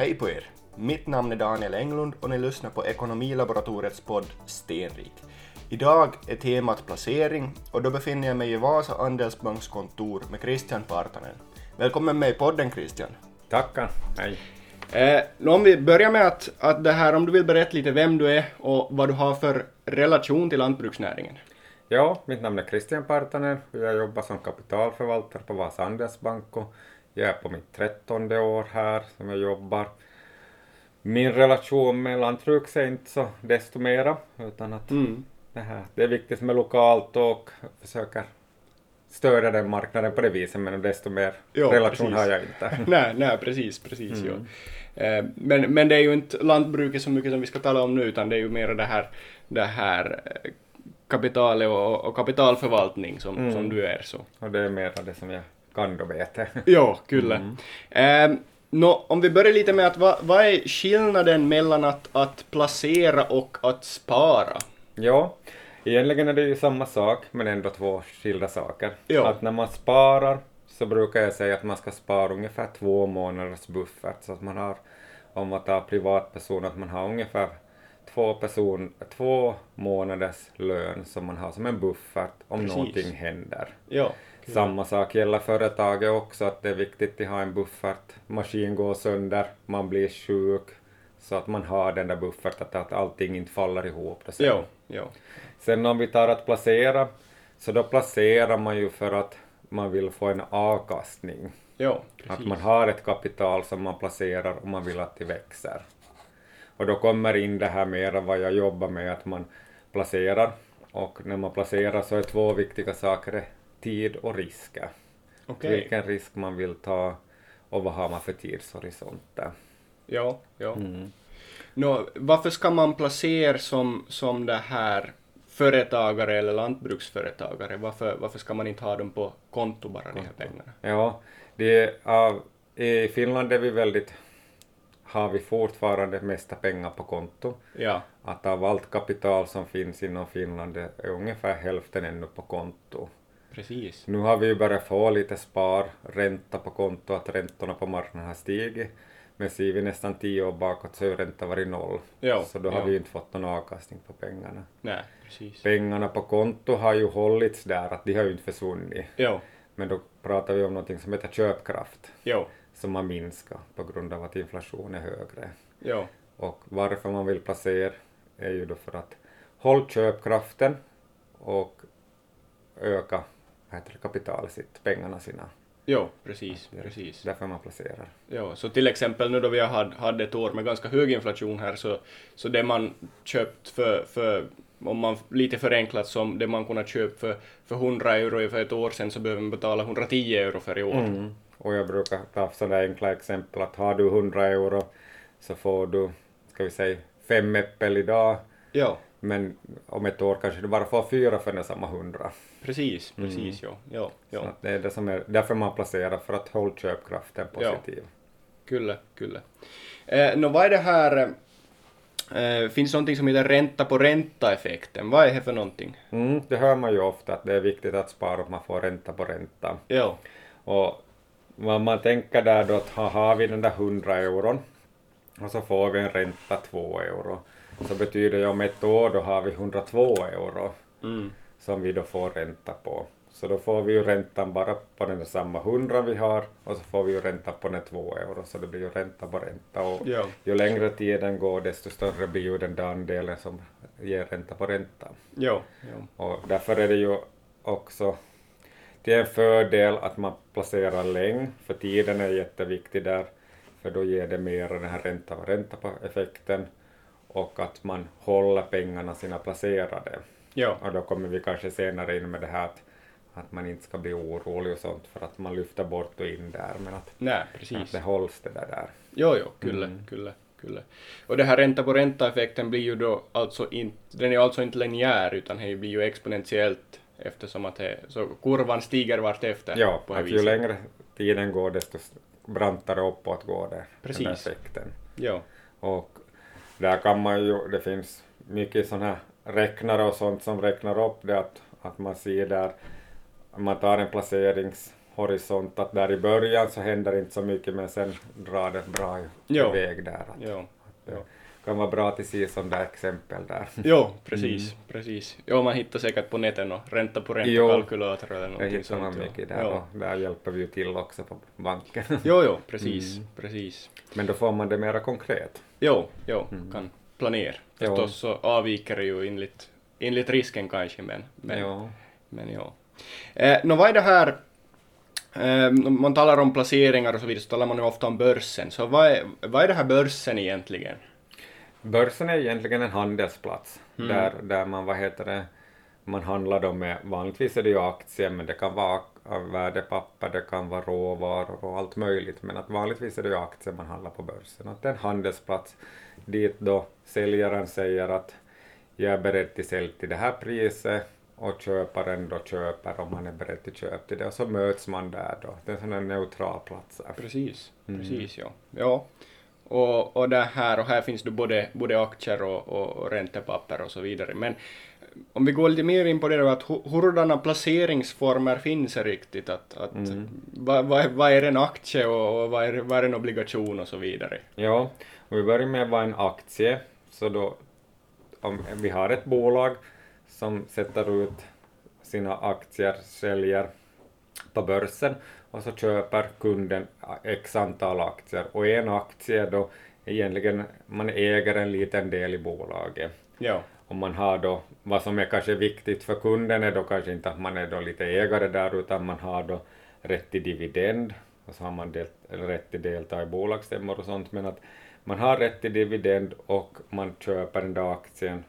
Hej på er! Mitt namn är Daniel Englund och ni lyssnar på Ekonomilaboratoriets podd Stenrik. Idag är temat placering och då befinner jag mig i Vasa Andelsbanks kontor med Christian Partanen. Välkommen med i podden Christian. Tackar, hej. Eh, om vi börjar med att, att det här, om du vill berätta lite vem du är och vad du har för relation till lantbruksnäringen. Ja, mitt namn är Christian Partanen och jag jobbar som kapitalförvaltare på Vasa Andelsbank och jag är på mitt trettonde år här som jag jobbar. Min relation med lantbruk är inte så desto mera, utan att mm. det, här, det är viktigt med lokalt och försöker stödja den marknaden på det viset, men desto mer jo, relation precis. har jag inte. nej, nej, precis, precis. Mm. Eh, men, men det är ju inte lantbruket så mycket som vi ska tala om nu, utan det är ju mer det här, det här eh, kapitalet och, och kapitalförvaltning som, mm. som du är. Så. Och det är mer det som jag kan då veta. jo, kyllä. Mm. Eh, no, om vi börjar lite med att vad, vad är skillnaden mellan att, att placera och att spara? Ja, egentligen är det ju samma sak men ändå två skilda saker. Jo. Att när man sparar så brukar jag säga att man ska spara ungefär två månaders buffert så att man har, om man tar privatperson, att man har ungefär två, person, två månaders lön som man har som en buffert om Precis. någonting händer. Ja. Samma sak gäller företaget också, att det är viktigt att ha en buffert. Maskin går sönder, man blir sjuk, så att man har den där bufferten, att allting inte faller ihop. Sen. Jo, jo. sen om vi tar att placera, så då placerar man ju för att man vill få en avkastning. Jo, att man har ett kapital som man placerar och man vill att det växer. Och då kommer in det här mera vad jag jobbar med, att man placerar. Och när man placerar så är två viktiga saker tid och risker. Okay. Vilken risk man vill ta och vad har man för tidshorisonter. Ja, ja. Mm. Nå, varför ska man placera som, som det här företagare eller lantbruksföretagare? Varför, varför ska man inte ha dem på konto bara, de här pengarna? Ja, det är, i Finland är vi väldigt har vi fortfarande mesta pengar på konto. Ja. Att av allt kapital som finns inom Finland är ungefär hälften ännu på konto. Precis. Nu har vi ju börjat få lite sparränta på konto, att räntorna på marknaden har stigit. Men ser vi nästan tio år bakåt så har räntan varit noll. Jo, så då har vi inte fått någon avkastning på pengarna. Nej, precis. Pengarna på konto har ju hållits där, att de har ju inte försvunnit. Jo. Men då pratar vi om någonting som heter köpkraft. Jo. Som har minskat på grund av att inflationen är högre. Jo. Och varför man vill placera är ju då för att hålla köpkraften och öka heter det, kapitalet sitt, pengarna sina. Jo, precis, det precis. Därför man placerar. Jo, så till exempel nu då vi hade, hade ett år med ganska hög inflation här så, så det man köpt för, för om man lite förenklat som det man kunnat köpa för, för 100 euro för ett år sedan så behöver man betala 110 euro för i år. Mm. Och jag brukar ta sådana enkla exempel att har du 100 euro så får du, ska vi säga, fem äppel idag. Ja. Men om ett år kanske du bara får fyra för den samma 100. Precis, mm. precis, mm. ja. ja, ja. det är det som är därför man placerar, för att hålla köpkraften positiv. Ja. Kyllä, kyllä. Eh, no, vad är det här, eh, finns någonting som heter ränta på ränta-effekten? Vad är det för någonting? Mm, det hör man ju ofta att det är viktigt att spara och man får ränta på ränta. Ja. Och vad man tänker där då att har vi den där 100 euron och så får vi en ränta 2 euro så betyder det om ett år då har vi 102 euro. Mm som vi då får ränta på. Så då får vi ju räntan bara på den samma hundra vi har och så får vi ju ränta på den två euro så det blir ju ränta på ränta och ja. ju längre tiden går desto större blir ju den där andelen som ger ränta på ränta. Ja, ja. Och därför är det ju också det är en fördel att man placerar länge för tiden är jätteviktig där för då ger det mer den här ränta och ränta på effekten och att man håller pengarna sina placerade. Ja. Och då kommer vi kanske senare in med det här att, att man inte ska bli orolig och sånt för att man lyfter bort och in där men att, Nej, precis. att det hålls det där. där. Jo, jo, kyllä, mm. kyllä. Kyllä. Och det här ränta på ränta-effekten blir ju då alltså inte, den är alltså inte linjär utan det blir ju exponentiellt eftersom att det, så kurvan stiger vartefter. Ja, på att ju längre tiden går desto brantare uppåt går det, Precis. den effekten. Ja. Och där kan man ju, det finns mycket sådana här räknare och sånt som räknar upp det att, att man ser där, man tar en placeringshållning horisont att där i början så händer inte så mycket men sen drar det bra iväg där. Att Jo, det jo. Kan vara bra att se sådana där exempel där. jo precis, precis. Jo, man hittar säkert på nätet och ränta på Jo. räntekalkylator eller Det någonting hittar man sånt. mycket jo. där Jo. och där hjälper vi ju till också på banken. jo, jo, precis, Mm. precis. Men då får man det mera konkret. Jo, jo, Mm. kan planera. Jo. Förstås så avviker det ju enligt, enligt risken kanske, men, men, Ja. men ja. Eh, nå, vad är det här, eh, man talar om placeringar och så vidare, så talar man ju ofta om börsen. Så vad är, vad är det här börsen egentligen? Börsen är egentligen en handelsplats Mm. där, där man, vad heter det, man handlar då med, vanligtvis är det ju aktier, men det kan vara värdepapper, det kan vara råvaror och allt möjligt, men att vanligtvis är det ju aktier man handlar på börsen. Att det är en handelsplats dit då säljaren säger att jag är beredd till sälj till det här priset och köparen då köper om man är beredd till köp till det och så möts man där då. Det är en sån neutral plats. Precis, Mm. precis ja. ja. Och, och det här, och här finns det både, både aktier och, och, och räntepapper och så vidare. Men om vi går lite mer in på det då, att hu- hurdana placeringsformer finns det riktigt? Att, att, Mm. vad, vad, är- vad är en aktie och, och vad, är, vad är en obligation och så vidare? Ja, om vi börjar med vad en aktie, så då om vi har ett bolag som sätter ut sina aktier, säljer på börsen och så köper kunden x antal aktier. Och en aktie då egentligen, man äger en liten del i bolaget. Ja, Och man har då, vad som är kanske viktigt för kunden är då kanske inte att man är då lite ägare där utan man har då rätt till dividend. Och så har man del, rätt till delta i bolagsstämmor och sånt. Men att man har rätt till dividend och man köper den där aktien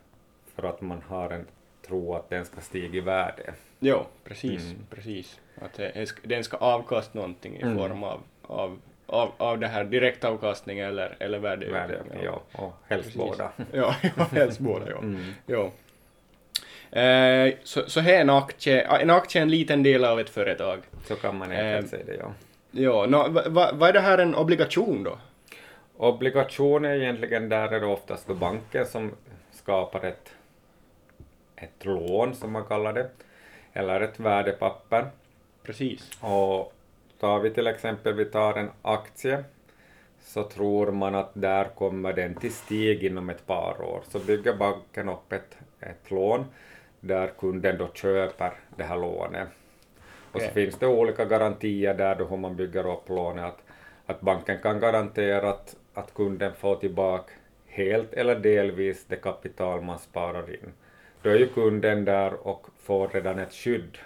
för att man har en tro att den ska stiga i värde. jo, precis, Mm. precis. Att den ska avkasta någonting i Mm. form av, av, av, av det här direktavkastning eller, eller värdeökning. värde ja, och helst Precis. båda. Ja, ja, helst båda, ja. Mm. Jo. Eh, så, så här är en aktie, en aktie är en liten del av ett företag. Så kan man Eh, enkelt säga det, ja. Ja, nå, va, va, vad är det här en obligation då? Obligation är egentligen, där är det oftast då banken som skapar ett, ett lån, som man kallar det, eller ett värdepapper. Precis. Och tar vi till exempel, vi tar en aktie, så tror man att där kommer den till stig inom ett par år. Så bygger banken upp ett, ett lån där kunden då köper det här lånet. Och så Okej. finns det olika garantier där då hur man bygger upp lånet. Att, att banken kan garantera att, att kunden får tillbaka helt eller delvis det kapital man sparar in. Då är ju kunden där och får redan ett skydd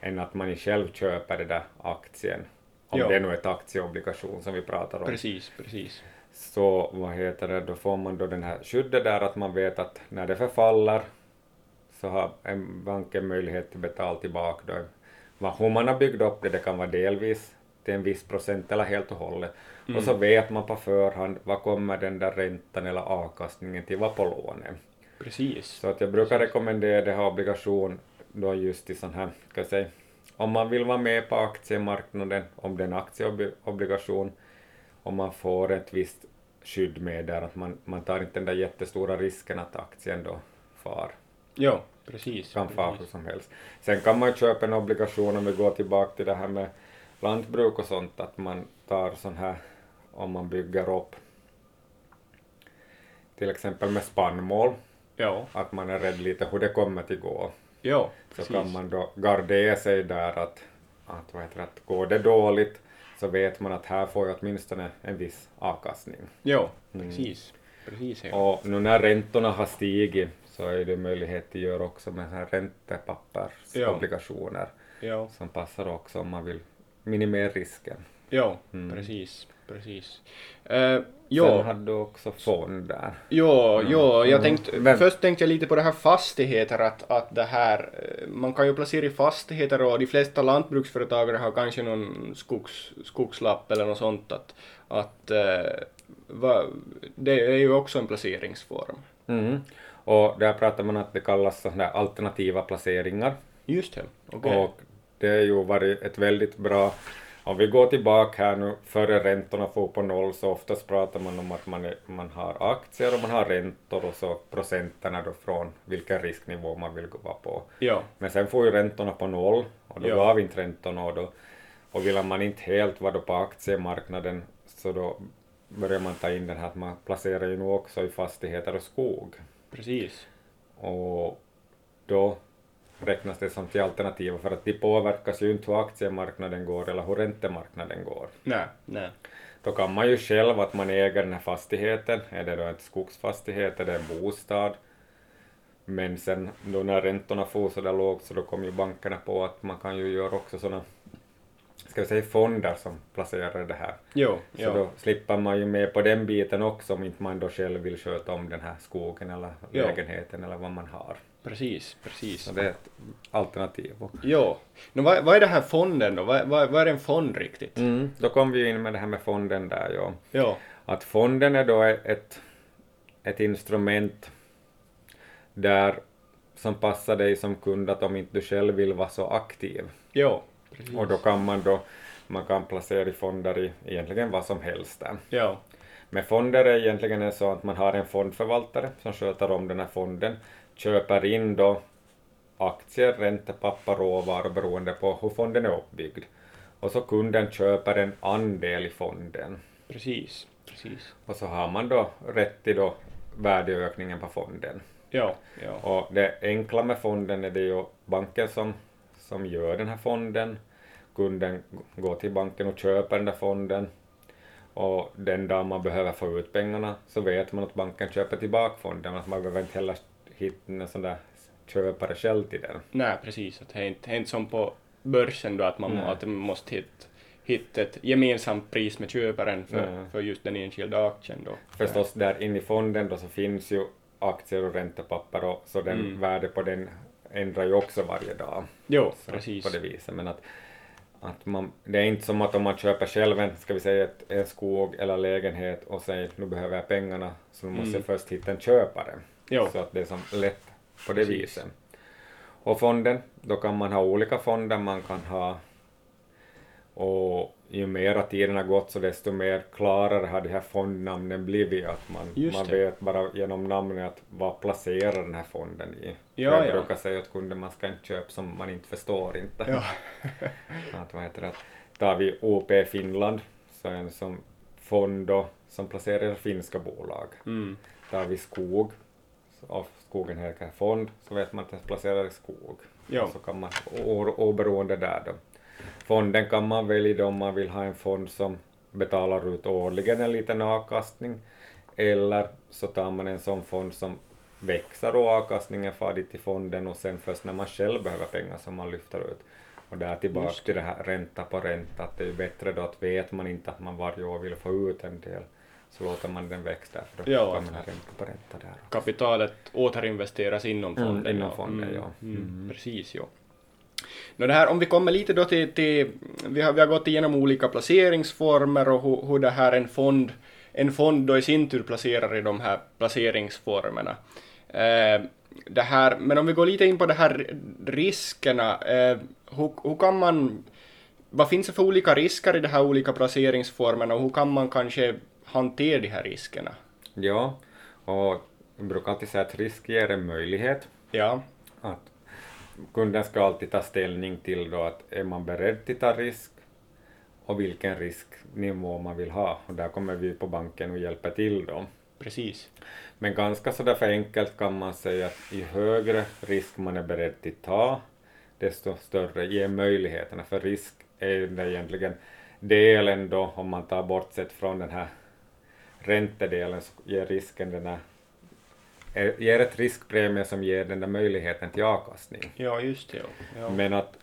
än att man själv köper den där aktien. Om Ja. det är nu ett aktieobligation som vi pratar om. Precis, precis. Så vad heter det, då får man då den här skyddet där att man vet att när det förfaller så har en bank en möjlighet till betala tillbaka då. Vad, hur man har byggt upp det, det kan vara delvis till en viss procent eller helt och hållet. Och så vet man på förhand vad kommer den där räntan eller avkastningen till vara på lånet. Precis. Så att jag brukar rekommendera det här obligation då just i sån här, ska jag säga, om man vill vara med på aktiemarknaden, om det är en aktieobligation, om man får ett visst skydd med där, att man, man tar inte den där jättestora risken att aktien då far, Jo, precis. kan fara hur som helst. Sen kan man köpa en obligation om vi går tillbaka till det här med lantbruk och sånt, att man tar sån här, om man bygger upp till exempel med spannmål, Jo, att man är rädd lite hur det kommer till gå. jo, så kan man då gardera sig där att, att, vad heter att går det dåligt så vet man att här får jag åtminstone en viss avkastning. Jo, Mm. precis. Precis, ja. Och nu när räntorna har stigit så är det möjlighet att göra också med här räntepappersobligationer Jo, som passar också om man vill minimera risken. Jo, Mm. precis, precis. Uh, Sen jo, hade du också fonder. jo, jo, jag Mm. tänkte, först tänkte jag lite på det här fastigheter, att, att det här, eh, man kan ju placera i fastigheter och de flesta lantbruksföretagare har kanske någon skogs, skogslapp eller något sånt att, att eh, va, det är ju också en placeringsform. Mm. Och där pratar man att det kallas sådana alternativa placeringar. Just det, okej. Och det har ju varit ett väldigt bra, om vi går tillbaka här nu före räntorna får på noll så oftast pratar man om att man, är, man har aktier och man har räntor och så procenterna då från vilken risknivå man vill vara på. Ja, Men sen får ju räntorna på noll och då Ja. gav inte räntorna och då, Och vill man inte helt vara då på aktiemarknaden så då börjar man ta in den här att man placerar ju nu också i fastigheter och skog. Precis. Och då räknas det som till alternativ för att de påverkas ju inte hur aktiemarknaden går eller hur räntemarknaden går. Nej, nej. Då kan man ju själv att man äger den här fastigheten, är det då en skogsfastighet, är det en bostad, men sen då när räntorna får så där lågt så då kom ju bankerna på att man kan ju göra också sådana ska vi säga fonder som placerar det här. Jo, Så jo. då slipper man ju med på den biten också om inte man då själv vill sköta om den här skogen eller Jo. lägenheten eller vad man har. Precis, precis. Så det är ett alternativ. Jo. Nu, vad, vad är det här fonden då? Vad, vad, vad är en fond riktigt? Mm, då kom vi in med det här med fonden där ja. Jo. Att fonden är då ett, ett instrument där som passar dig som kund att om inte du själv vill vara så aktiv. Jo. Precis. Och då kan man då man kan placera i fonder i egentligen vad som helst där. Jo. Men fonder är egentligen så att man har en fondförvaltare som sköter om den här fonden, köper in då aktier, räntepapper, råvaror beroende på hur fonden är uppbyggd. Och så kunden köper en andel i fonden. Precis. Precis. Och så har man då rätt till då värdeökningen på fonden. Jo. Jo. Och det enkla med fonden är det ju banken som, som gör den här fonden. Kunden går till banken och köper den där fonden. Och den dag man behöver få ut pengarna så vet man att banken köper tillbaka fonden. Att man behöver inte heller hitta en sån där köpare själv till den. Nej, precis. Att det är inte, det är inte som på börsen då att man, må, att man måste hitta, hitta ett gemensamt pris med köparen för, för just den enskilda aktien då. Förstås där inne i fonden då så finns ju aktier och räntepapper och så den Mm. värde på den ändrar ju också varje dag. Jo, Så precis. På det viset. Men att, att man, det är inte som att om man köper själv en, ska vi säga ett, en skog eller lägenhet och säger nu behöver jag pengarna så nu måste Mm. jag först hitta en köpare. Jo. Så att det är som lätt på det Precis. viset. Och fonden, då kan man ha olika fonder man kan ha och ju mera tiden har gått så desto mer klarare har de här fondnamnen blivit. Att man, man vet bara genom namnet att vad placerar den här fonden i. Ja, jag ja. brukar säga åt kunden man ska inte köpa som man inte förstår inte. Ja. att, vad heter det, att tar vi OP Finland så är en som fond då, som placerar finska bolag. Mm. Tar vi skog, av skogen heter fond, så vet man att den placerar i skog. Ja. Så kan man oberoende där då. Fonden kan man välja om man vill ha en fond som betalar ut årligen en liten avkastning eller så tar man en sån fond som växer och avkastningen far dit till fonden och sen först när man själv behöver pengar som man lyfter ut. Och där tillbaka till det här ränta på ränta, att det är bättre då att vet man inte att man varje år vill få ut en del så låter man den växa där för då Ja. man ha ränta på ränta där. Kapitalet återinvesteras inom Mm, fonden. inom ja. fonden, Mm, ja. Mm, Precis, ja. Nå, det här, om vi kommer lite då till, till vi, har, vi har gått igenom olika placeringsformer och hur, hur det här en fond, en fond då i sin tur placerar i de här placeringsformerna. Eh, det här, men om vi går lite in på de här riskerna, eh, hur, hur kan man, vad finns det för olika risker i de här olika placeringsformerna och hur kan man kanske hantera de här riskerna? Ja, och jag brukar alltid säga att risk ger en möjlighet. Ja, Att kunden ska alltid ta ställning till då att är man beredd att ta risk och vilken risknivå man vill ha. Och där kommer vi på banken och hjälper till då. precis. Men ganska sådär för enkelt kan man säga att ju högre risk man är beredd att ta, desto större ger möjligheterna. För risk är ju egentligen delen då, om man tar bortsett från den här räntedelen, ger risken den här är- ger ett riskpremie som ger den där möjligheten till avkastning. Ja, just det. Ja. Ja. Men att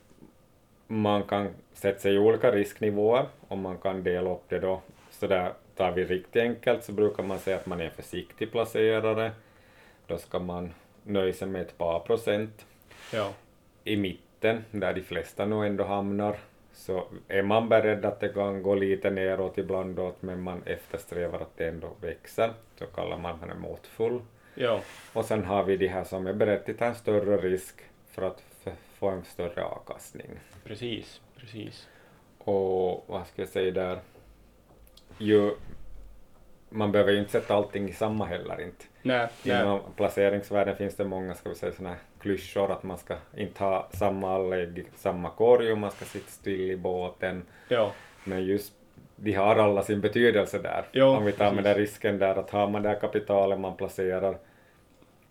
man kan sätta sig i olika risknivåer och man kan dela upp det då. Så där tar vi riktigt enkelt så brukar man säga att man är en försiktig placerare. Då ska man nöja sig med ett par procent. ja. I mitten, där de flesta nog ändå hamnar, så är man beredd att det kan gå lite neråt ibland åt, men man eftersträvar att det ändå växer. Så kallar man den måttfull. ja. Och sen har vi de här som är beredda att ta en större risk för att få en större avkastning. Precis, precis. Och vad ska jag säga där? Ju, man behöver ju inte sätta allting i samma heller inte. Nej, nej. Inom placeringsvärlden finns det många, ska vi säga, såna här klyschor att man ska inte ha samma alla ägg i samma korg och man ska sitta still i båten. Ja. Men just de har alla sin betydelse där. Ja, Om vi tar med precis. den risken där att har man det här kapitalet man placerar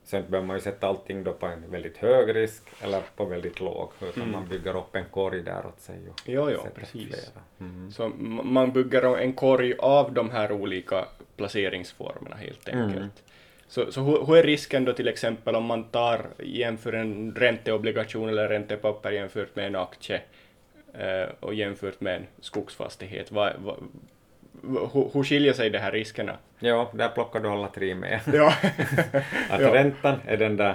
så inte behöver man ju sätta allting då på en väldigt hög risk eller på väldigt låg utan man bygger upp en korg där åt sig och Jo, jo, precis. Mm. Så man bygger en korg av de här olika placeringsformerna helt enkelt. Så, så hur, hur är risken då till exempel om man tar jämför en ränteobligation eller räntepapper jämfört med en aktie eh, och jämfört med en skogsfastighet? Vad, vad- hur, hur skiljer sig de här riskerna? Ja, där plockar du alla tre med. Ja. Att Ja. räntan är den där,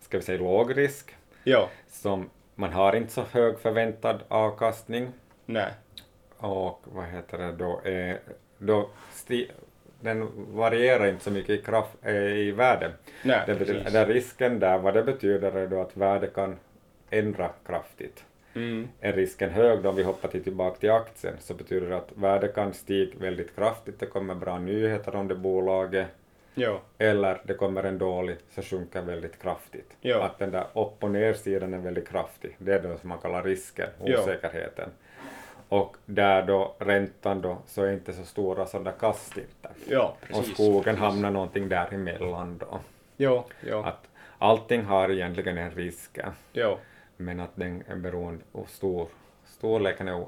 ska vi säga låg risk, ja, som man har inte så hög förväntad avkastning nej, och vad heter det då, är, då den varierar inte så mycket i, kraft, eh, i värde. nej, Det betyder, den risken där, vad det betyder är då att värdet kan ändra kraftigt. Mm, Är risken hög då, om vi hoppar till tillbaka till aktien, så betyder det att värdet kan stiga väldigt kraftigt, det kommer bra nyheter om det bolaget, ja, eller det kommer en dålig så sjunker väldigt kraftigt. Ja. Att den där upp och nersidan är väldigt kraftig. Det är det som man kallar risken, osäkerheten. Och där då räntan då så är inte så stora sådana kast inte. ja, och skogen precis. hamnar någonting däremellan då. Ja, ja, Att allting har egentligen en risk, ja. men att den är beroende och stor, storleken är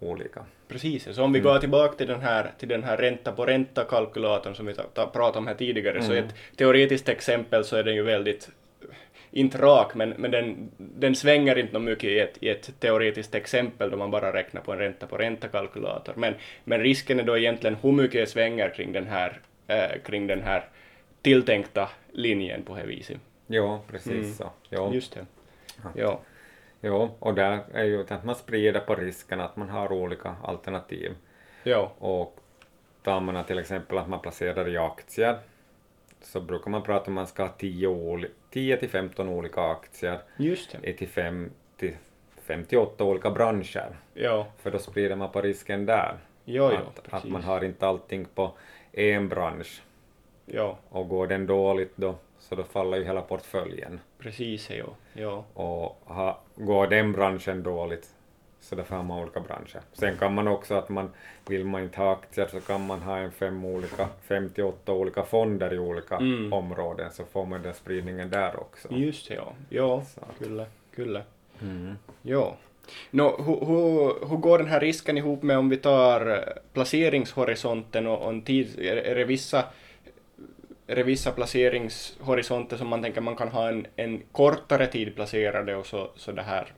olika. Precis, så om vi går tillbaka till den här, till den här ränta på ränta-kalkylatorn som vi ta, ta, pratade om här tidigare, så Mm. ett teoretiskt exempel så är den ju väldigt, inte rak, men, men den, den svänger inte mycket i ett, i ett teoretiskt exempel då man bara räknar på en ränta på ränta-kalkylator. Men, men risken är då egentligen hur mycket det svänger kring den här, eh, kring den här tilltänkta linjen på det viset. Jo, precis Mm. så. Jo. Just det. Ja. Ja. jo, och där är ju att man sprider på risken att man har olika alternativ. Ja. Och tar man till exempel att man placerar i aktier så brukar man prata om att man ska ha 10, oli- 10 till 15 olika aktier i till 5 till 58 olika branscher. Ja. För då sprider man på risken där. Jo, jo, att, att man har inte allting på en bransch. Ja, Och går den dåligt då, så då faller ju hela portföljen. precis. Ja. Ja. Och ha, går den branschen dåligt, så därför har man olika branscher. Sen kan man också att man, vill man inte ha aktier så kan man ha en fem olika, 58 olika fonder i olika Mm. områden, så får man den spridningen där också. Just ja. Ja, kyllä, kyllä. Mm. Ja. Nå, hur, hur, hur går den här risken ihop med om vi tar eh, placeringshorisonten och, och en tid, är, är det vissa är det vissa placeringshorisonter som man tänker man kan ha en, en kortare tid placerade och så, så det här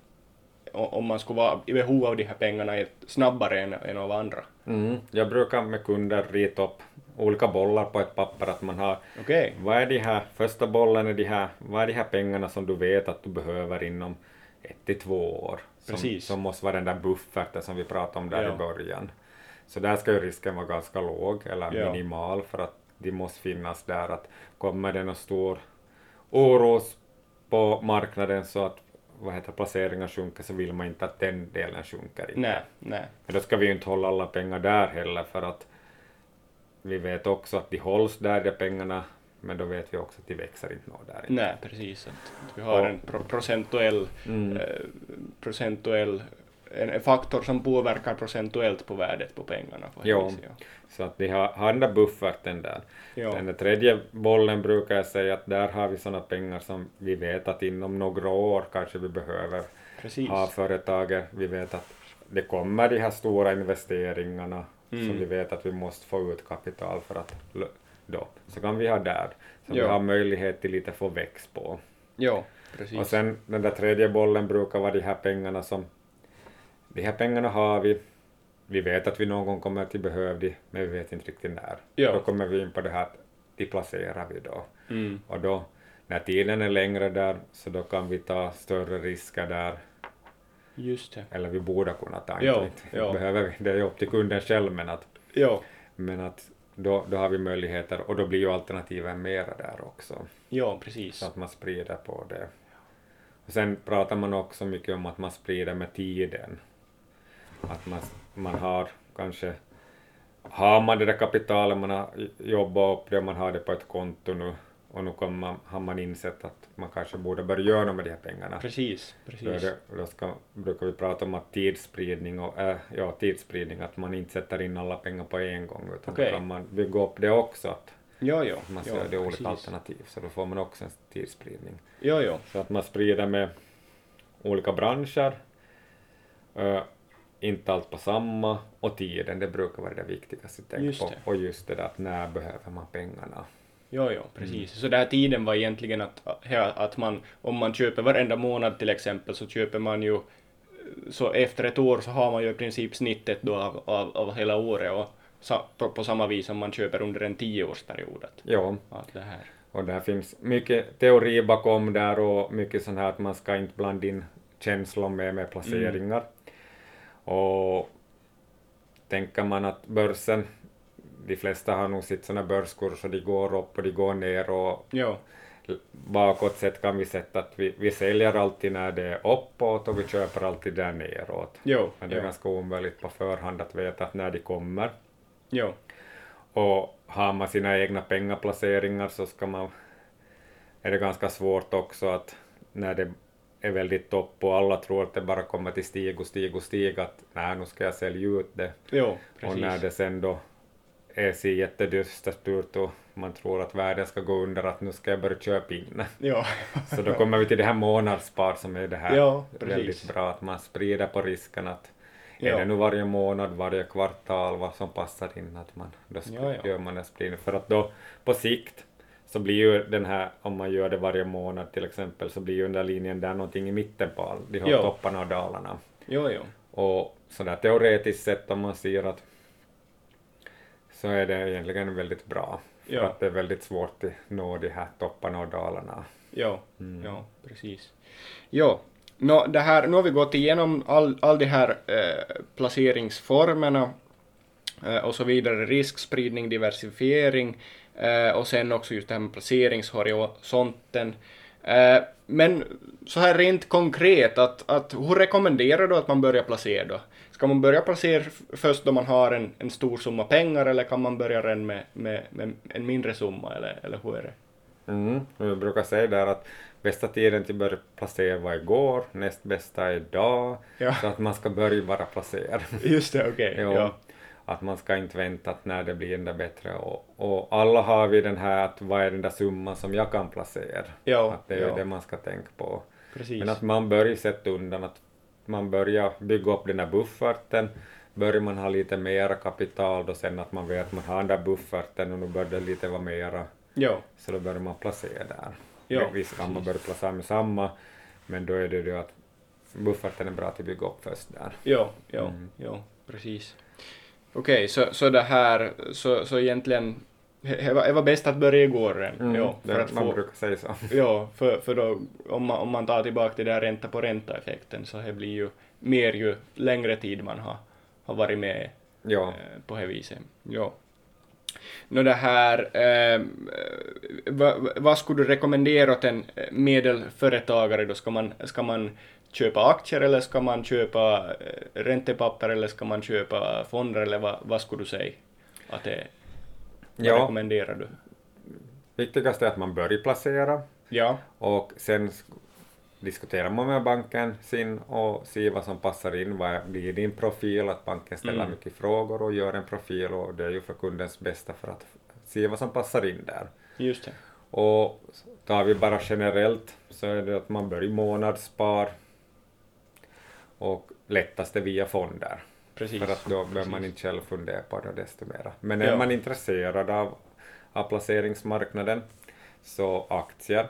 om man skulle vara i behov av de här pengarna snabbare än, än av andra. Mm. Jag brukar med kunder rita upp olika bollar på ett papper att man har Okej. Vad är de här, första bollen är de här, vad är de här pengarna som du vet att du behöver inom ett till två år? Som, Precis. som måste vara den där bufferten som vi pratade om där Ja. i början. Så där ska ju risken vara ganska låg eller Ja. minimal för att de måste finnas där att kommer det någon stor oro på marknaden så att vad heter placeringar sjunker så vill man inte att den delen sjunker. Inte. Nej, nej. Men då ska vi ju inte hålla alla pengar där heller för att vi vet också att de hålls där, de pengarna, men då vet vi också att de växer inte nå där. Nej, precis. Att vi har Och- en pro procentuell, Mm. eh, procentuell en, faktor som påverkar procentuellt på värdet på pengarna. På Jo. ja. Så att de har, den där bufferten där. Ja. Den där tredje bollen brukar jag säga att där har vi sådana pengar som vi vet att inom några år kanske vi behöver Precis. ha företaget. Vi vet att det kommer de här stora investeringarna Mm. som vi vet att vi måste få ut kapital för att då. Så kan vi ha där. Så Ja. vi har möjlighet till lite få växt på. Jo, precis. Och sen den där tredje bollen brukar vara de här pengarna som... De här pengarna har vi. Vi vet att vi någon gång kommer att behöva de, men vi vet inte riktigt när. Ja. Då kommer vi in på det här att de placerar vi då. Mm. Och då, när tiden är längre där, så då kan vi ta större risker där. Just det. Eller vi borde kunna ta, Ja, inte, ja. behöver vi. Det är ju upp till kunden själv, men att, Jo, men att då, då har vi möjligheter och då blir ju alternativen mera där också. jo, precis. Så att man sprider på det. Och sen pratar man också mycket om att man sprider med tiden. Att man, man har kanske, har man det där kapitalet, man har jobbat upp det, man har det på ett konto nu och nu kommer man, har man insett att man kanske borde börja göra något med de här pengarna. Precis, precis. det, då ska, brukar vi prata om att tidsspridning och äh, ja, tidsspridning, att man inte sätter in alla pengar på en gång utan då kan man bygga upp det också, att Ja, ja. man ja, ser det olika alternativ, så då får man också en tidsspridning. Ja, ja. Så att man sprider med olika branscher, äh, inte allt på samma, och tiden, det brukar vara det viktigaste att tänka Just på. Och just det där att när behöver man pengarna. Ja, ja, precis. Så den här tiden var egentligen att, att man, om man köper varenda månad till exempel, så köper man ju, så efter ett år så har man ju i princip snittet då av, av, av hela året och sa, på, på samma vis som man köper under en tioårsperiod. Att, Ja, att det här. och där finns mycket teori bakom där och mycket sånt här att man ska inte blanda in känslor med, med placeringar. Och tänker man att börsen, de flesta har nog sitt sådana börskurser, de går upp och de går ner och Ja, bakåt sett kan vi sätta att vi, vi säljer alltid när det är uppåt och vi köper alltid där neråt. jo, Men det är jo, ganska omöjligt på förhand att veta att när de kommer. jo, Och har man sina egna pengaplaceringar så ska man, är det ganska svårt också att när det är väldigt topp och alla tror att det bara kommer till stig och stig och stig att nej, nu ska jag sälja ut det. jo, Och när det sen då är sig jättedystert ut och man tror att världen ska gå under att nu ska jag börja köpa in. Ja, Så då kommer vi till det här månadsspar som är det här Ja, väldigt bra, att man sprider på risken att Ja. är det nu varje månad, varje kvartal, vad som passar in, att man, då Ja, ja. gör man en spridning. För att då på sikt så blir ju den här, om man gör det varje månad till exempel, så blir ju den där linjen där någonting i mitten på all, de har Ja. topparna och dalarna. jo, jo, Och sådär teoretiskt sett om man ser att så är det egentligen väldigt bra. För Ja. att det är väldigt svårt att nå de här topparna och dalarna. jo, Mm. jo, precis. Jo, nå, det här, nu har vi gått igenom all, all de här eh, placeringsformerna eh, och så vidare, riskspridning, diversifiering och sen också just det här med placeringshorisonten. Eh, men så här rent konkret, att, att hur rekommenderar du att man börjar placera då? Ska man börja placera först då man har en, en stor summa pengar eller kan man börja redan med, med, med en mindre summa eller, eller hur är det? Mm. Jag brukar säga där att bästa tiden till att börja placera var igår, näst bästa är idag, Ja. så att man ska börja vara placerad. Just det, okej. Jo, Ja. Att man ska inte vänta att när det blir ända bättre. Och, och alla har vi den här att vad är den där summan som jag kan placera? Ja, att det är ja. det man ska tänka på. Precis. Men att man börjar sätta undan, att man börjar bygga upp den här bufferten. Börjar man ha lite mera kapital då sen att man vet att man har den där bufferten och nu börjar det lite vara mera, Ja, så då börjar man placera där. Ja, Visst kan man börja placera med samma, men då är det ju att bufferten är bra att bygga upp först där. ja, ja, Mm. ja, precis. Okej, så, så det här, så, så egentligen, det var, det var bäst att börja igår redan. Ja, för det, att man få, brukar säga så. ja, för, för då, om man, om man tar tillbaka det där ränta på ränta-effekten så det blir ju mer ju längre tid man har, har varit med Ja. eh, på det viset. Ja. Nå det här, eh, vad, vad skulle du rekommendera åt en eh, medelföretagare då? Ska man, ska man köpa aktier eller ska man köpa eh, räntepapper eller ska man köpa fonder eller vad, vad skulle du säga? Att det, vad Ja. rekommenderar du? Viktigast är att man börjar placera Ja, och sen sk- diskuterar man med banken sin och ser vad som passar in, vad blir din profil, att banken ställer Mm. mycket frågor och gör en profil och det är ju för kundens bästa för att se vad som passar in där. just det. Och tar vi bara generellt så är det att man börjar månadsspar och lättast är via fonder. Precis. För att då behöver man inte själv fundera på det desto mera. Men är Ja. man intresserad av, av placeringsmarknaden så aktier,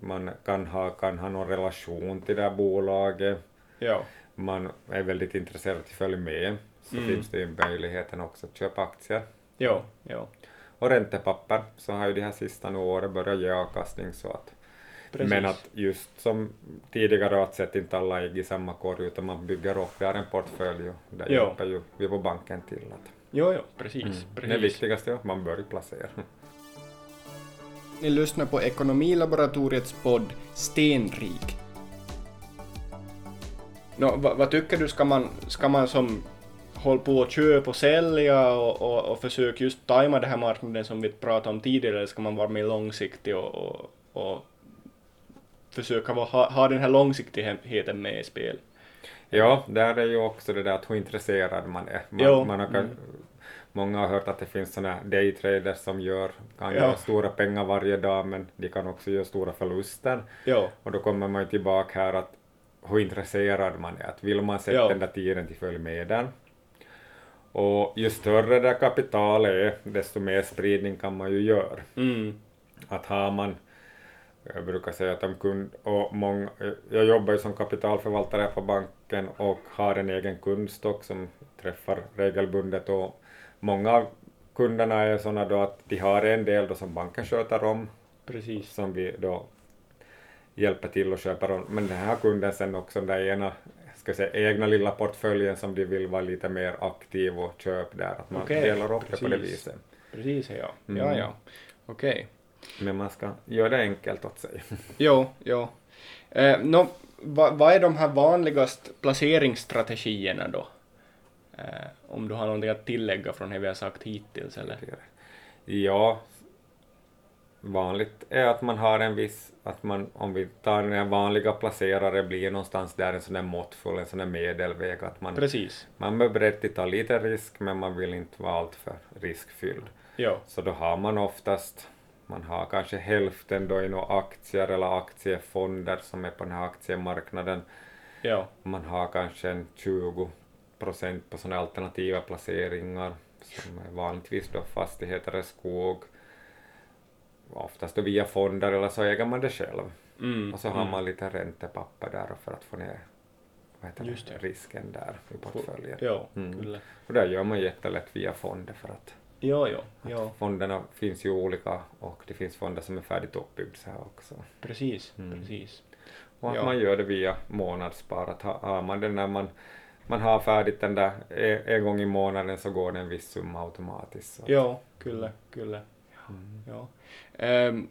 man kan ha, kan ha någon relation till det här bolaget, Ja, man är väldigt intresserad att följa med, så Mm. finns det ju möjligheten också att köpa aktier. ja, ja. Och räntepapper så har ju de här sista åren börjat ge avkastning så att Precis. men att just som tidigare att sätta inte alla ägg i samma korg utan man bygger upp där en portfölj och där Ja. hjälper ju vi på banken till att Jo, jo, precis. Mm. precis. Det viktigaste är att man börjar placera. Ni lyssnar på Ekonomilaboratoriets podd Stenrik. Nå, vad, vad tycker du, ska man, ska man som håll på att köpa och sälja och, och, och försök just tajma den här marknaden som vi pratade om tidigare, eller ska man vara mer långsiktig och, och, och försöka ha, ha den här långsiktigheten med i spel? Ja, där är ju också det där att hur intresserad man är. Man, Jo, man har, mm. Många har hört att det finns sådana daytraders som gör, kan Ja. göra stora pengar varje dag men de kan också göra stora förluster. Ja, Och då kommer man ju tillbaka här att hur intresserad man är. Att vill man sätta Ja. den där tiden till följ med den. Och ju större det kapitalet är, desto mer spridning kan man ju göra. mm, Att har man, jag brukar säga att om kund, och många, jag jobbar ju som kapitalförvaltare på banken och har en egen kundstock som träffar regelbundet och många av kunderna är sådana då att de har en del då som banken sköter om precis. som vi då hjälper till och köper om. Men den här kunden sen också den där ena, ska säga, egna lilla portföljen som de vill vara lite mer aktiv och köp där, att man Okej, delar upp det på det precis. viset. Precis, ja. Mm. Ja, ja. Okej. Men man ska göra det enkelt åt sig. Jo, jo. Eh, nå, vad vad är de här vanligast placeringsstrategierna då? Eh, om du har någonting att tillägga från det vi har sagt hittills eller? Ja, vanligt är att man har en viss, att man, om vi tar den vanliga placerare, blir någonstans där en sån där måttfull, en sån där medelväg, att man, Precis. man är beredd att ta lite risk, men man vill inte vara alltför riskfylld. Jo. Så då har man oftast, man har kanske hälften då i några aktier eller aktiefonder som är på den här aktiemarknaden. Jo. Man har kanske en 20 procent på sådana alternativa placeringar som är vanligtvis då fastigheter eller skog. Oftast då via fonder eller så äger man det själv. Mm. Och så har mm. man lite räntepapper där för att få ner vad risken där i portföljen. Jo, Mm. Och där gör man jättelätt via fonder för att Jo, jo, jo. fonderna finns ju olika och det finns fonder som är färdigt uppbyggda så här också. Precis, Mm. precis. Och att Ja. man gör det via månadsspar. Att ha- har man det när man, man har färdigt den där en, en gång i månaden så går det en viss summa automatiskt. Så. Jo, kyllä, kyllä. Mm. Ja. Ehm,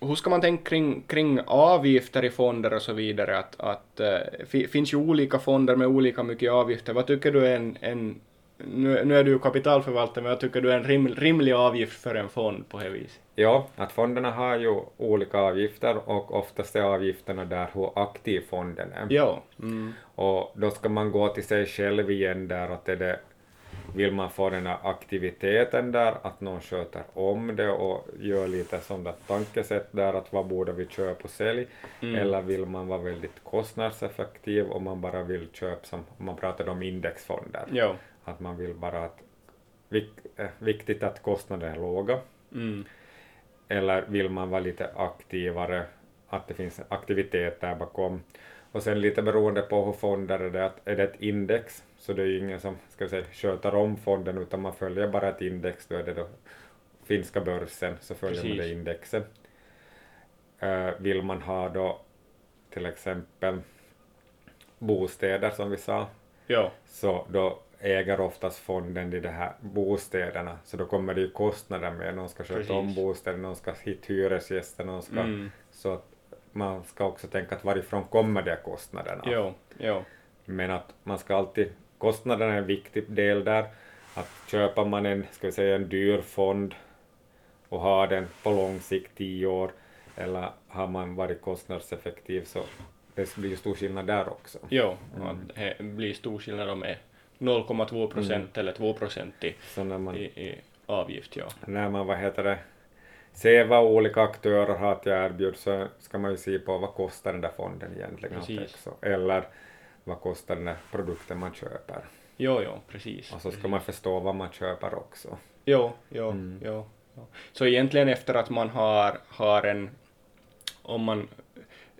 hur ska man tänka kring, kring avgifter i fonder och så vidare? Att, att, fi, finns ju olika fonder med olika mycket avgifter. Vad tycker du är en, en nu, nu är du ju kapitalförvaltare, men vad tycker du är en rim, rimlig avgift för en fond på det viset? Ja, att fonderna har ju olika avgifter och oftast är avgifterna där hur aktiv fonden är. Jo. Mm. Och då ska man gå till sig själv igen där att är det, vill man få den här aktiviteten där, att någon sköter om det och gör lite som det tankesätt där att vad borde vi köpa och sälja, Mm. eller vill man vara väldigt kostnadseffektiv om man bara vill köpa som, om man pratar om indexfonder, Jo. Att man vill bara att vik, eh, viktigt att kostnaderna är låga, Mm. eller vill man vara lite aktivare, att det finns aktivitet där bakom. Och sen lite beroende på hur fonder är det, är det ett index, så det är ju ingen som ska säga, sköter om fonden, utan man följer bara ett index, då är det då finska börsen, så följer man Precis. det indexet. Eh, vill man ha då till exempel bostäder som vi sa, Jo. så då äger oftast fonden de här bostäderna, så då kommer det ju kostnader med, någon ska sköta om bostäder, någon ska hit hyresgäster, någon ska, Mm. så att man ska också tänka att varifrån kommer de kostnaderna. Jo. Jo. Men att man ska alltid, kostnaderna är en viktig del där, att köper man en, ska vi säga en dyr fond och har den på lång sikt, tio år, eller har man varit kostnadseffektiv så det blir ju stor skillnad där också. Jo. Mm. Det blir stor skillnad om 0,2 procent eller 2 procent i, Så när man i, i avgift, ja. när man, vad heter det, ser vad olika aktörer har att erbjuda så ska man ju se på vad kostar den där fonden egentligen Precis. också. Eller vad kostar den där produkten man köper. Jo, jo, precis. Och så ska man förstå vad man köper också. Jo, jo, Mm. jo, jo. Så egentligen efter att man har, har en, om man,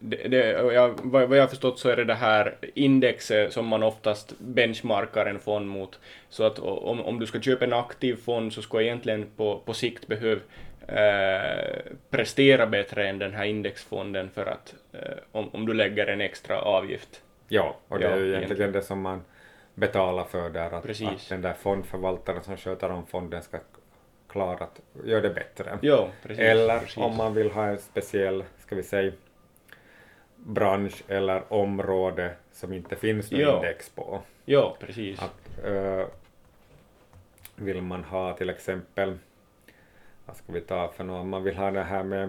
det, det, jag, vad, vad jag har förstått så är det det här indexet som man oftast benchmarkar en fond mot. Så att om, om du ska köpa en aktiv fond så ska egentligen på, på sikt behöva eh, prestera bättre än den här indexfonden för att eh, om, om du lägger en extra avgift. Ja, och det Ja, är ju egentligen. egentligen det som man betalar för där, att, att den där fondförvaltaren som sköter om fonden ska klara att göra det bättre. Jo, precis. Eller precis. om man vill ha en speciell, ska vi säga, bransch eller område som inte finns något Ja. index på. Jo, precis. Att, eh, vill man ha till exempel, vad ska vi ta för något, man vill ha det här med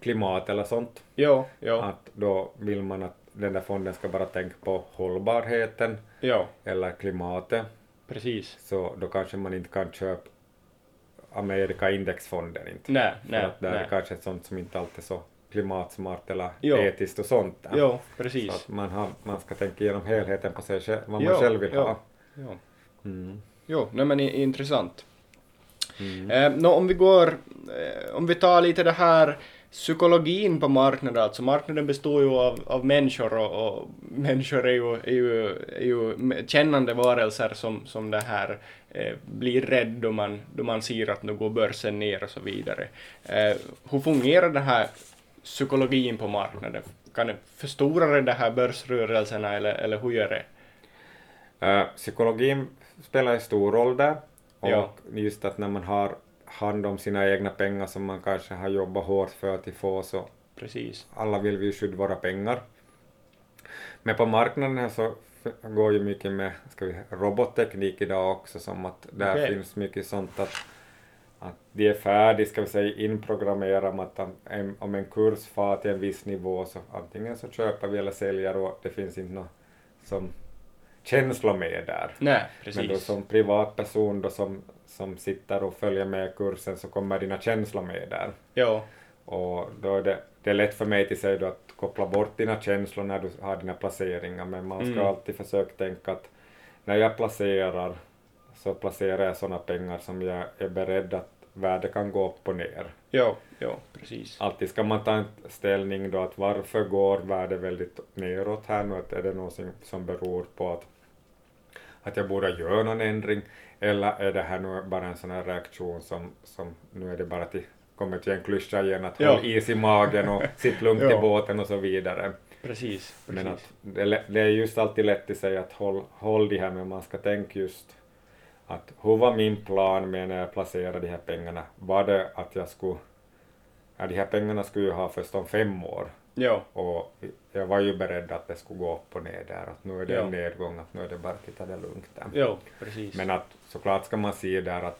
klimat eller sånt. Ja, ja. Att då vill man att den där fonden ska bara tänka på hållbarheten Ja, eller klimatet. precis. Så då kanske man inte kan köpa Amerika indexfonden inte. Nej, För nej, att det är nej. kanske sånt som inte alltid är så klimatsmart eller Ja. etiskt och sånt. där. Så precis. att man, har, man ska tänka igenom helheten på sig själv, vad man Ja, själv vill ja. ha. Ja. Mm. Jo, nej men intressant. Mm. Eh, nå, om vi går, eh, om vi tar lite det här psykologin på marknaden, alltså marknaden består ju av, av människor och, och människor är ju, är ju, är ju kännande varelser som, som det här eh, blir rädd då man, då man ser att nu går börsen ner och så vidare. Eh, hur fungerar den här psykologin på marknaden? Kan det förstora de här börsrörelserna eller, eller hur gör det? Eh, psykologin spelar en stor roll där. Och Ja. just att när man har hand om sina egna pengar som man kanske har jobbat hårt för att få så Precis. alla vill vi skydda våra pengar. Men på marknaden här så går ju mycket med ska vi, robotteknik idag också, som att där Okej. finns mycket sånt att, att de är färdiga, ska vi säga, inprogrammerade att om en, kurs far till en viss nivå så antingen så köper vi eller säljer och det finns inte något som känslor med där. Nej, Men då precis. som privatperson då som, som sitter och följer med kursen så kommer dina känslor med där. Ja, Och då är det, det är lätt för mig till sig då att koppla bort dina känslor när du har dina placeringar, men man ska Mm. alltid försöka tänka att när jag placerar så placerar jag sådana pengar som jag är beredd att värdet kan gå upp och ner. ja, ja, precis. Alltid ska man ta en ställning då att varför går värdet väldigt neråt här nu, att är det något som beror på att, att jag borde göra någon ändring, eller är det här nu bara en sån här reaktion som, som nu är det bara till kommer till en klyscha igen att Ja. håll is i magen och sitt lugnt i Ja. båten och så vidare. Precis, Men precis. att det, det är just alltid lätt att säga att håll, håll det här men man ska tänka just att hur var min plan med när jag placerade de här pengarna? Var det att jag skulle, ja de här pengarna skulle jag ha först om fem år Ja, och jag var ju beredd att det skulle gå upp och ner där, att nu är det Ja. en nedgång, att nu är det bara att ta det lugnt där. ja, precis. Men att såklart ska man se där att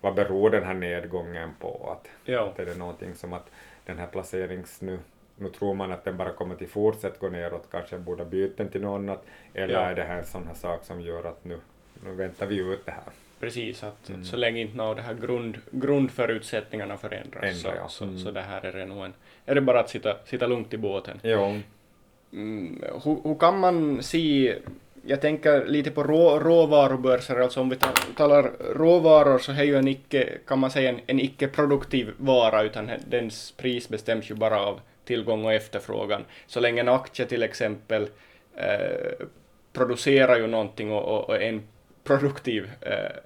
vad beror den här nedgången på? Att, ja, att är det någonting som att den här placerings nu, nu tror man att den bara kommer till fortsätta gå neråt, kanske jag borde byta till något annat, eller Ja. är det här en sån här sak som gör att nu, nu väntar vi ut det här. precis. Att, Mm. att så länge inte nå det här grund, grundförutsättningarna förändras Ändra, så, ja. så, Mm. så det här är det nog en... Är det bara att sitta, sitta lugnt i båten? Jo, Mm, hur, hur kan man se... Jag tänker lite på rå, råvarubörser, alltså om vi ta- talar råvaror så är ju en icke, kan man säga, en, en icke-produktiv vara, utan dens pris bestäms ju bara av tillgång och efterfrågan. Så länge en aktie till exempel eh, producerar ju någonting och, och, och en produktiv eh,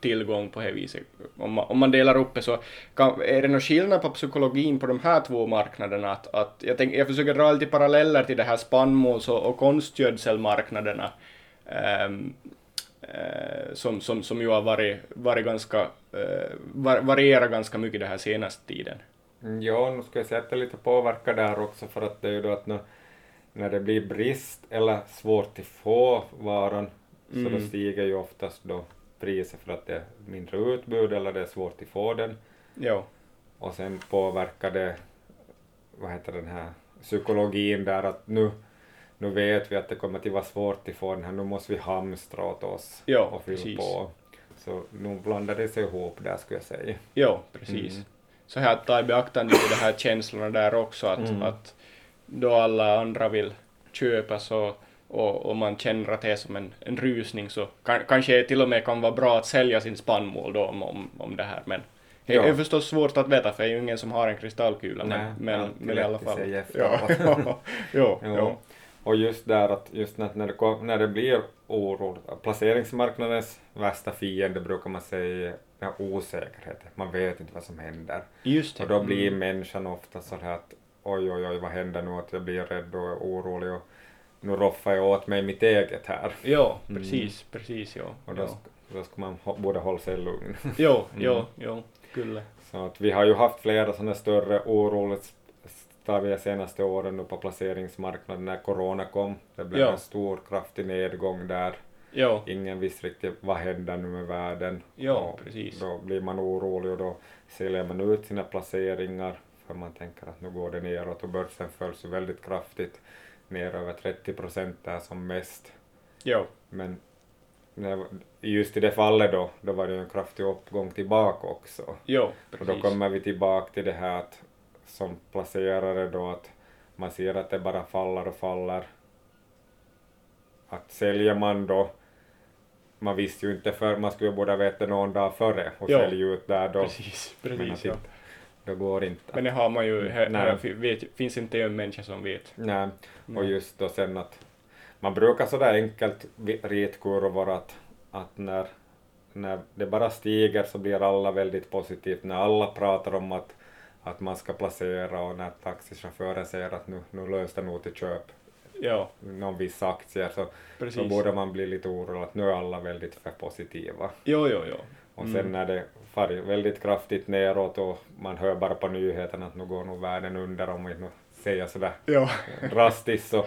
tillgång på det viset. Om man, om man delar upp det så kan, är det någon skillnad på psykologin på de här två marknaderna? Att, att jag, tänk, jag försöker dra lite paralleller till det här spannmåls och, och konstgödselmarknaderna ehm, eh, som, som, som ju har varit, varit ganska, eh, var, varierat ganska mycket den här senaste tiden. Mm, ja, nu ska jag säga att det lite påverkar där också för att det är ju då att nu, när det blir brist eller svårt att få varan så då Mm. stiger ju oftast då priset för att det är mindre utbud eller det är svårt att få den. Ja, Och sen påverkar det, vad heter den här, psykologin där att nu, nu vet vi att det kommer att vara svårt att få den här, nu måste vi hamstra åt oss Ja, och fylla precis. på. Så nu blandar det sig ihop där skulle jag säga. ja precis. Mm. Så här att ta i beaktande de här känslorna där också, att, Mm. att då alla andra vill köpa så och, och man känner att det är som en, en rusning så kan, kanske till och med kan vara bra att sälja sin spannmål då om, om, om det här men det Ja. är förstås svårt att veta för det är ju ingen som har en kristallkula Nej, men, men, men i alla fall. Ja, ja, ja, ja. Och just där att just när, när, det, när det blir oro, placeringsmarknadens värsta fiende brukar man säga är osäkerhet. Man vet inte vad som händer. Just det. Och då blir Mm. människan ofta så här att oj, oj, oj, vad händer nu? Att jag blir rädd och orolig och nu roffar jag åt mig mitt eget här. Ja, Mm. precis, precis, ja. Och då, ja. sk- då ska man ho- borde hålla sig lugn. Jo, Mm. jo, jo, kyllä. Så att vi har ju haft flera sådana större oroligheter senaste åren nu på placeringsmarknaden när corona kom. Det blev Ja. en stor kraftig nedgång där. Jo. Ingen visste riktigt vad händer nu med världen. Jo, och precis. Då blir man orolig och då säljer man ut sina placeringar för man tänker att nu går det neråt och börsen föll väldigt kraftigt ner över 30 procent där som mest. Jo. Men just i det fallet då, då var det ju en kraftig uppgång tillbaka också. Jo, precis. Och då kommer vi tillbaka till det här att som placerare då att man ser att det bara faller och faller. Att säljer man då, man visste ju inte för man skulle borde veta någon dag före och jo. sälja ut där då. Precis, precis. Men det går inte. Men det har man ju, här, här vet, finns inte en människa som vet. Nej, och just då sen att man brukar sådär enkelt ritkurvor att, att när, när det bara stiger så blir alla väldigt positivt, när alla pratar om att, att man ska placera och när taxichauffören säger att nu, nu löser det nog till köp ja. någon viss aktier så, så borde man bli lite orolig att nu är alla väldigt för positiva. Jo, jo, jo. Och sen mm. när det far väldigt kraftigt neråt och man hör bara på nyheterna att nu går nog världen under om vi nu säger sådär ja. drastiskt så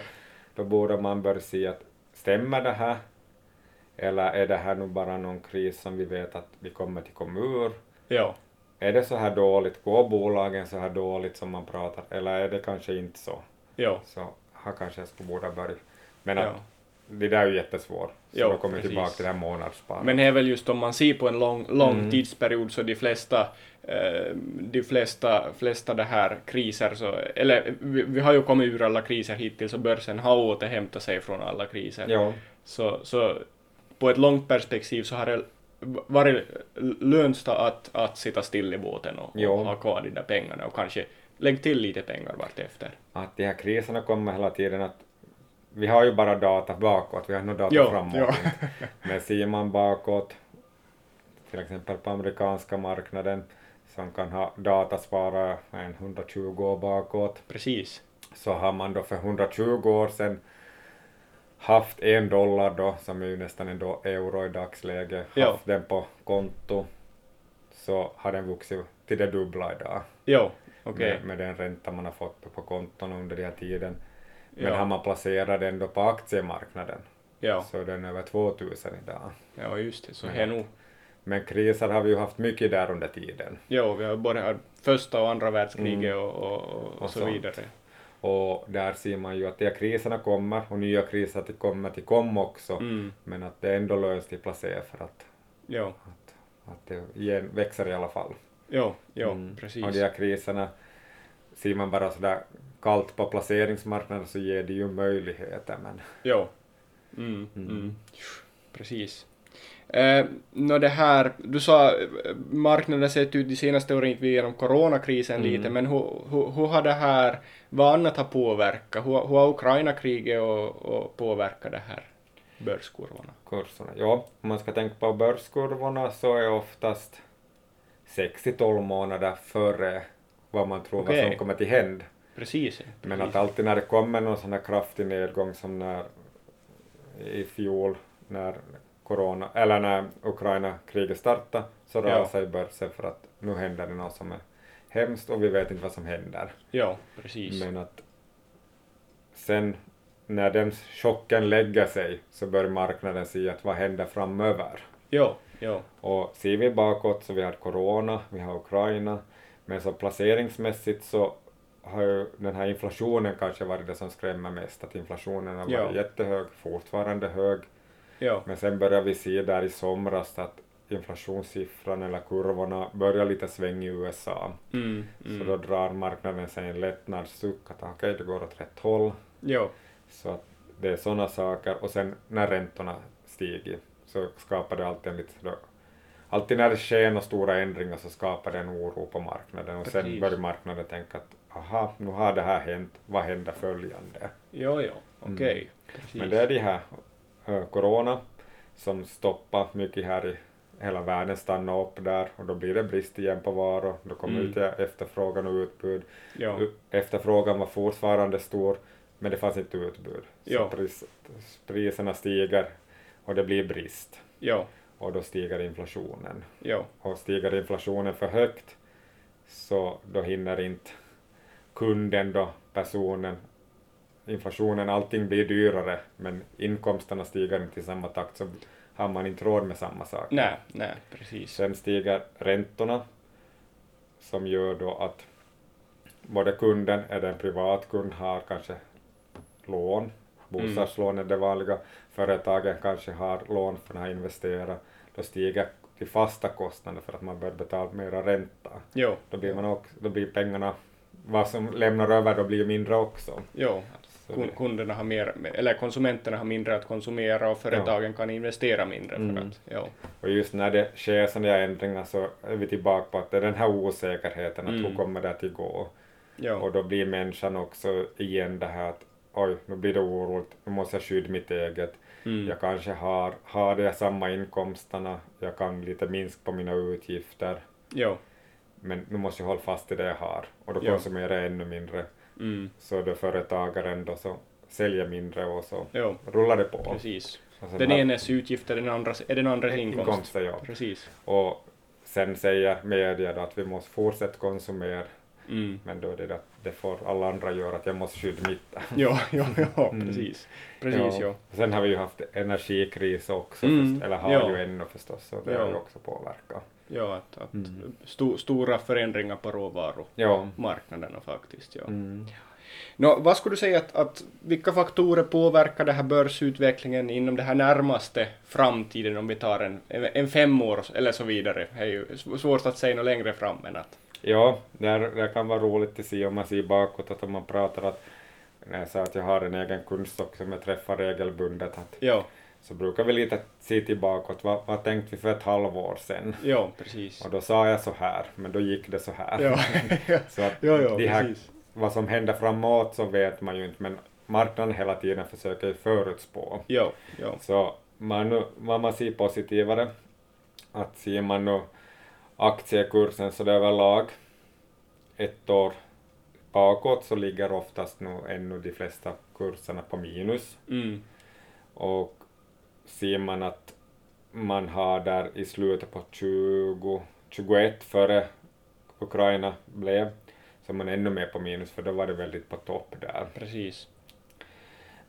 då borde man börja se att stämmer det här eller är det här nu bara någon kris som vi vet att vi kommer till komma ur? Ja. Är det så här dåligt, går bolagen så här dåligt som man pratar eller är det kanske inte så? Ja. Så här kanske jag skulle borde börja. Men att ja det där är ju jättesvårt. Så jo, då kommer vi tillbaka till det här månadssparandet. Men det är väl just om man ser på en lång, lång mm. tidsperiod så de flesta, eh, de flesta, flesta det här kriser, så, eller vi, vi, har ju kommit ur alla kriser hittills och börsen har återhämtat sig från alla kriser. Jo. Så, så på ett långt perspektiv så har det varit lönsamt att, att sitta still i båten och, och ha kvar de där pengarna och kanske lägg till lite pengar vartefter. Att de här kriserna kommer hela tiden att vi har ju bara data bakåt, vi har nog data jo, framåt. Jo. Men ser man bakåt, till exempel på amerikanska marknaden, som kan ha en 120 år bakåt. Precis. Så har man då för 120 år sedan haft en dollar då, som är ju nästan en euro i dagsläget, haft jo. den på konto, så har den vuxit till det dubbla idag. Jo, okay. med, med den ränta man har fått på konton under den här tiden. Men ja. har man placerat den då på aktiemarknaden ja. så är den över 2000 idag. Ja, just det, så ja. nog. Men kriser har vi ju haft mycket där under tiden. Jo, vi har både första och andra världskriget mm. och, och, och, och så sånt. vidare. Och där ser man ju att de här kriserna kommer och nya kriser till kommer till kom också, mm. men att det ändå löns till placera för att, jo. att, att det igen växer i alla fall. Jo, jo mm. precis. Och de här kriserna ser man bara sådär kallt på placeringsmarknaden så ger det ju möjligheter. Men... Jo. Mm, mm. Mm. Precis. Eh, no det här, du sa eh, marknaden sett ut de senaste åren gick vi igenom coronakrisen mm. lite, men hur, hur, hur, har det här, vad annat har påverkat? Hur, hur har Ukraina-kriget och, och påverkat det här börskurvorna? Kurserna, ja, om man ska tänka på börskurvorna så är oftast 6-12 månader före vad man tror okay. vad som kommer till hända. Precis. Men att alltid när det kommer någon sån här kraftig nedgång som när i fjol när corona, eller när Ukraina-kriget startade så rör ja. sig börsen för att nu händer det något som är hemskt och vi vet inte vad som händer. Ja, precis. Men att sen när den chocken lägger sig så börjar marknaden se att vad händer framöver. Ja, ja. Och ser vi bakåt så vi har corona, vi har Ukraina, men så placeringsmässigt så har ju den här inflationen kanske varit det som skrämmer mest, att inflationen har varit ja. jättehög, fortfarande hög. Ja. Men sen börjar vi se där i somras att inflationssiffran eller kurvorna börjar lite svänga i USA. Mm, mm. Så då drar marknaden sig en lättnadssuck att okej, okay, det går åt rätt håll. Ja. Så att det är sådana saker och sen när räntorna stiger så skapar det alltid en lite alltid när det sker några stora ändringar så skapar det en oro på marknaden och Precis. sen börjar marknaden tänka att aha, nu har det här hänt, vad händer följande? Jo, jo, okej. Okay. Mm. Men det är de här uh, corona som stoppar mycket här i hela världen stannar upp där och då blir det brist igen på varor, då kommer mm. ut efterfrågan och utbud. Ja. Efterfrågan var fortfarande stor men det fanns inte utbud. Så pris, priserna stiger och det blir brist. Ja och då stiger inflationen. Jo. Och stiger inflationen för högt så då hinner inte kunden då, personen, inflationen, allting blir dyrare, men inkomsterna stiger inte i samma takt så har man inte råd med samma sak. Nej, nej, precis. Sen stiger räntorna som gör då att både kunden, är det en privat kund, har kanske lån, bostadslån är det vanliga, företagen kanske har lån för att investera, då stiger de fasta kostnader för att man börjar betala mera ränta. Jo, Då blir, man också, då blir pengarna, vad som lämnar över, då blir mindre också. jo. Så Kunderna har mer, eller konsumenterna har mindre att konsumera och företagen kan investera mindre för Mm. att, jo. Och just när det sker sådana här ändringar så är vi tillbaka på att det är den här osäkerheten, att Mm. hur kommer det att gå? Jo, Och då blir människan också igen det här att oj, nu blir det oroligt, nu måste jag skydda mitt eget. mm. Jag kanske har, har de samma inkomsterna, jag kan lite minska på mina utgifter, jo. men nu måste jag hålla fast i det jag har. Och då konsumerar jag ännu mindre. Mm. Så då företagaren då så säljer mindre och så Jo, rullar det på. precis. Den har- enes utgifter den andras, är den andras inkomst. inkomster, ja. Precis. Och sen säger media då att vi måste fortsätta konsumera, Mm. men då är det att det får alla andra göra, att jag måste skydda mitt. Jo, jo, jo, Mm. precis. Precis, jo. Sen har vi ju haft energikris också, Mm, eller har ja. ju ännu förstås, så det Ja. har ju också påverkat. Jo, att, att Mm. sto, stora förändringar på råvarumarknaderna Ja. faktiskt. Ja. Mm. Nå, vad skulle du säga att, att vilka faktorer påverkar det här börsutvecklingen inom det här närmaste framtiden om vi tar en, en fem år eller så vidare? Det är ju svårt att säga något längre fram men att Ja, det, det kan vara roligt att se om man ser bakåt, att om man pratar att när jag sa att jag har en egen kundstock som jag träffar regelbundet, att, ja, så brukar vi lite se tillbaka, vad, vad tänkte vi för ett halvår sedan? ja, precis. Och då sa jag så här, men då gick det så här. Ja, Så att ja, ja de här, precis. vad som händer framåt så vet man ju inte, men marknaden hela tiden försöker ju förutspå. Ja, ja, Så man, vad man ser positivare, att ser man nu aktiekursen så det överlag ett år bakåt så ligger oftast nu ännu de flesta kurserna på minus. mm, Och ser man att man har där i slutet på 20, 21 före Ukraina blev, så är man ännu mer på minus för då var det väldigt på topp där. precis.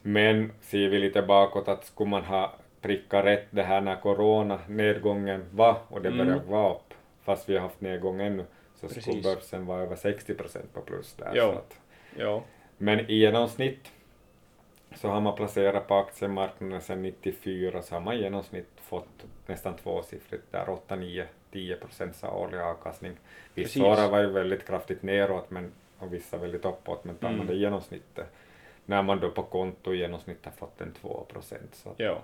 Men ser vi lite bakåt att skulle man ha prickat rätt det här när corona nedgången var och det Mm. började vara upp, fast vi har haft nedgång ännu, så skulle Precis. börsen vara över 60 procent på plus där. Ja. Så att, Ja, men i genomsnitt så har man placerat på aktiemarknaden sedan 94 så har man i genomsnitt fått nästan tvåsiffrigt där, 8, 9, 10 procents årlig avkastning. Vissa år var ju väldigt kraftigt neråt men, och vissa väldigt uppåt, men tar man Mm. det i genomsnittet, när man då på konto i genomsnitt har fått en 2 procent, så ja.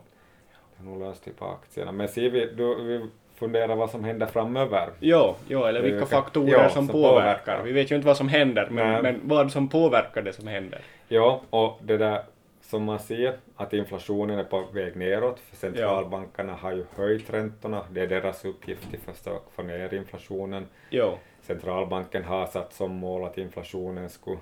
det har nog löst på aktierna. Men ser vi, då vi funderar vad som händer framöver. Jo, jo, eller vilka ka- faktorer ja, som, som påverkar. påverkar. Vi vet ju inte vad som händer, men, men vad som påverkar det som händer. Ja, och det där som man ser att inflationen är på väg neråt, för centralbankerna har ju höjt räntorna, det är deras uppgift att försöka få ner inflationen. Jo, Centralbanken har satt som mål att inflationen skulle,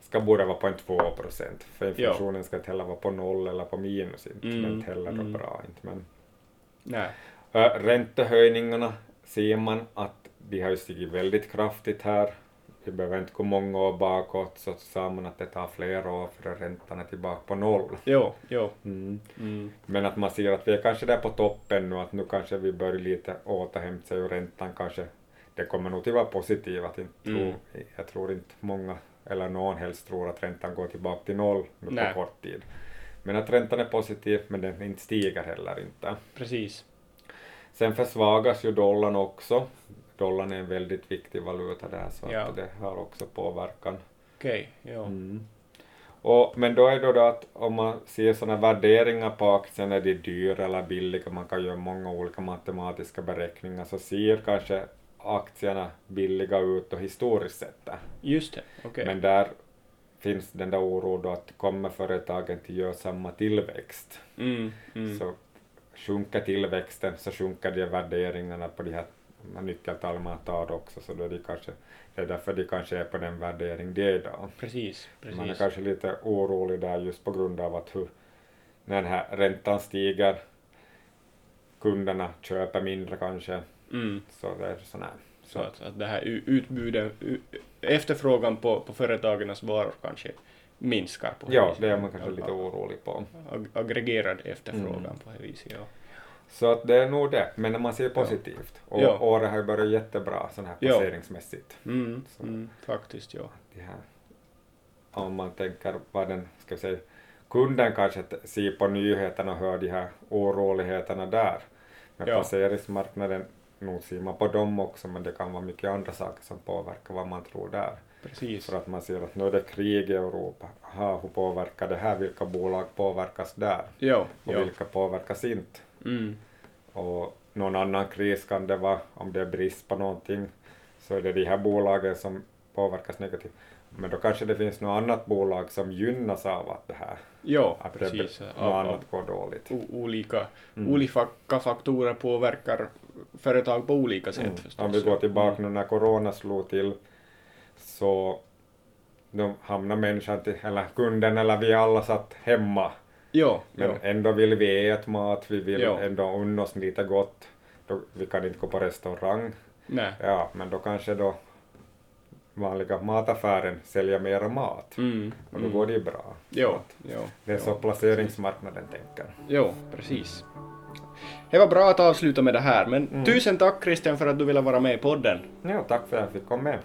ska borde vara på en 2 procent, för inflationen ska inte heller vara på noll eller på minus, inte, Mm, men inte heller mm. bra. Inte, men, nej. Räntehöjningarna ser man att de har ju stigit väldigt kraftigt här. Vi behöver inte gå många år bakåt så sa man att det tar flera år för räntan är tillbaka på noll. Jo, jo. Mm. Mm. Men att man ser att vi är kanske där på toppen nu, att nu kanske vi börjar lite återhämta sig och räntan kanske, det kommer nog till vara positivt. Att inte Mm. tro, jag tror inte många eller någon helst tror att räntan går tillbaka till noll nu Nej. på kort tid. Men att räntan är positiv, men den inte stiger heller inte. Precis. Sen försvagas ju dollarn också. Dollarn är en väldigt viktig valuta där så Ja. att det har också påverkan. Okej, jo. Mm. Och, men då är det då att om man ser sådana värderingar på aktien, är de dyra eller billiga, man kan göra många olika matematiska beräkningar, så ser kanske aktierna billiga ut och historiskt sett. Just det, okej. Men där finns den där oron då att kommer företagen till göra samma tillväxt, Mm, mm. så sjunker tillväxten så sjunker de värderingarna på de här nyckeltalen man tar också, så då är de kanske, det är därför de kanske är på den värdering de är idag. Precis, precis. Man är kanske lite orolig där just på grund av att hur, när den här räntan stiger, kunderna köper mindre kanske, Mm. så det är sån här. Så Så, att, att det här utbudet, efterfrågan på, på företagens varor kanske minskar på det Ja, det är man kanske lite orolig på. Ag- aggregerad efterfrågan Mm. på det viset, ja. Så att det är nog det, men när man ser positivt. Och Ja. året har ju börjat jättebra sån här Ja. placeringsmässigt. Mm, Så. mm, faktiskt, ja. Här, om man tänker vad den, ska säga, kunden kanske ser på nyheterna och hör de här oroligheterna där. Men Ja. placeringsmarknaden, nog ser man på dem också, men det kan vara mycket andra saker som påverkar vad man tror där. Precis. För att man ser att nu är det krig i Europa. Aha, hur påverkar det här? Vilka bolag påverkas där? Ja, Och ja. vilka påverkas inte? Mm, Och någon annan kris kan det vara, om det är brist på någonting, så är det de här bolagen som påverkas negativt. Men då kanske det finns något annat bolag som gynnas av att det här, ja, att precis. det, något av- annat går dåligt. olika, Mm. olika faktorer påverkar företag på olika sätt Mm. förstås. Om vi går tillbaka Mm. nu när corona slog till, så då hamnar människan, till, eller kunden eller vi alla satt hemma. Ja, Men ja. ändå vill vi äta mat, vi vill Ja. ändå unna oss lite gott. Då, vi kan inte gå på restaurang. Nej. Ja, men då kanske då vanliga mataffären säljer mera mat. Mm, Och då mm. går det ju bra. Ja, ja. Det är ja. så placeringsmarknaden tänker. Jo, precis. Det var bra att avsluta med det här, men Mm. tusen tack Christian för att du ville vara med i podden. Ja, tack för att jag fick komma med.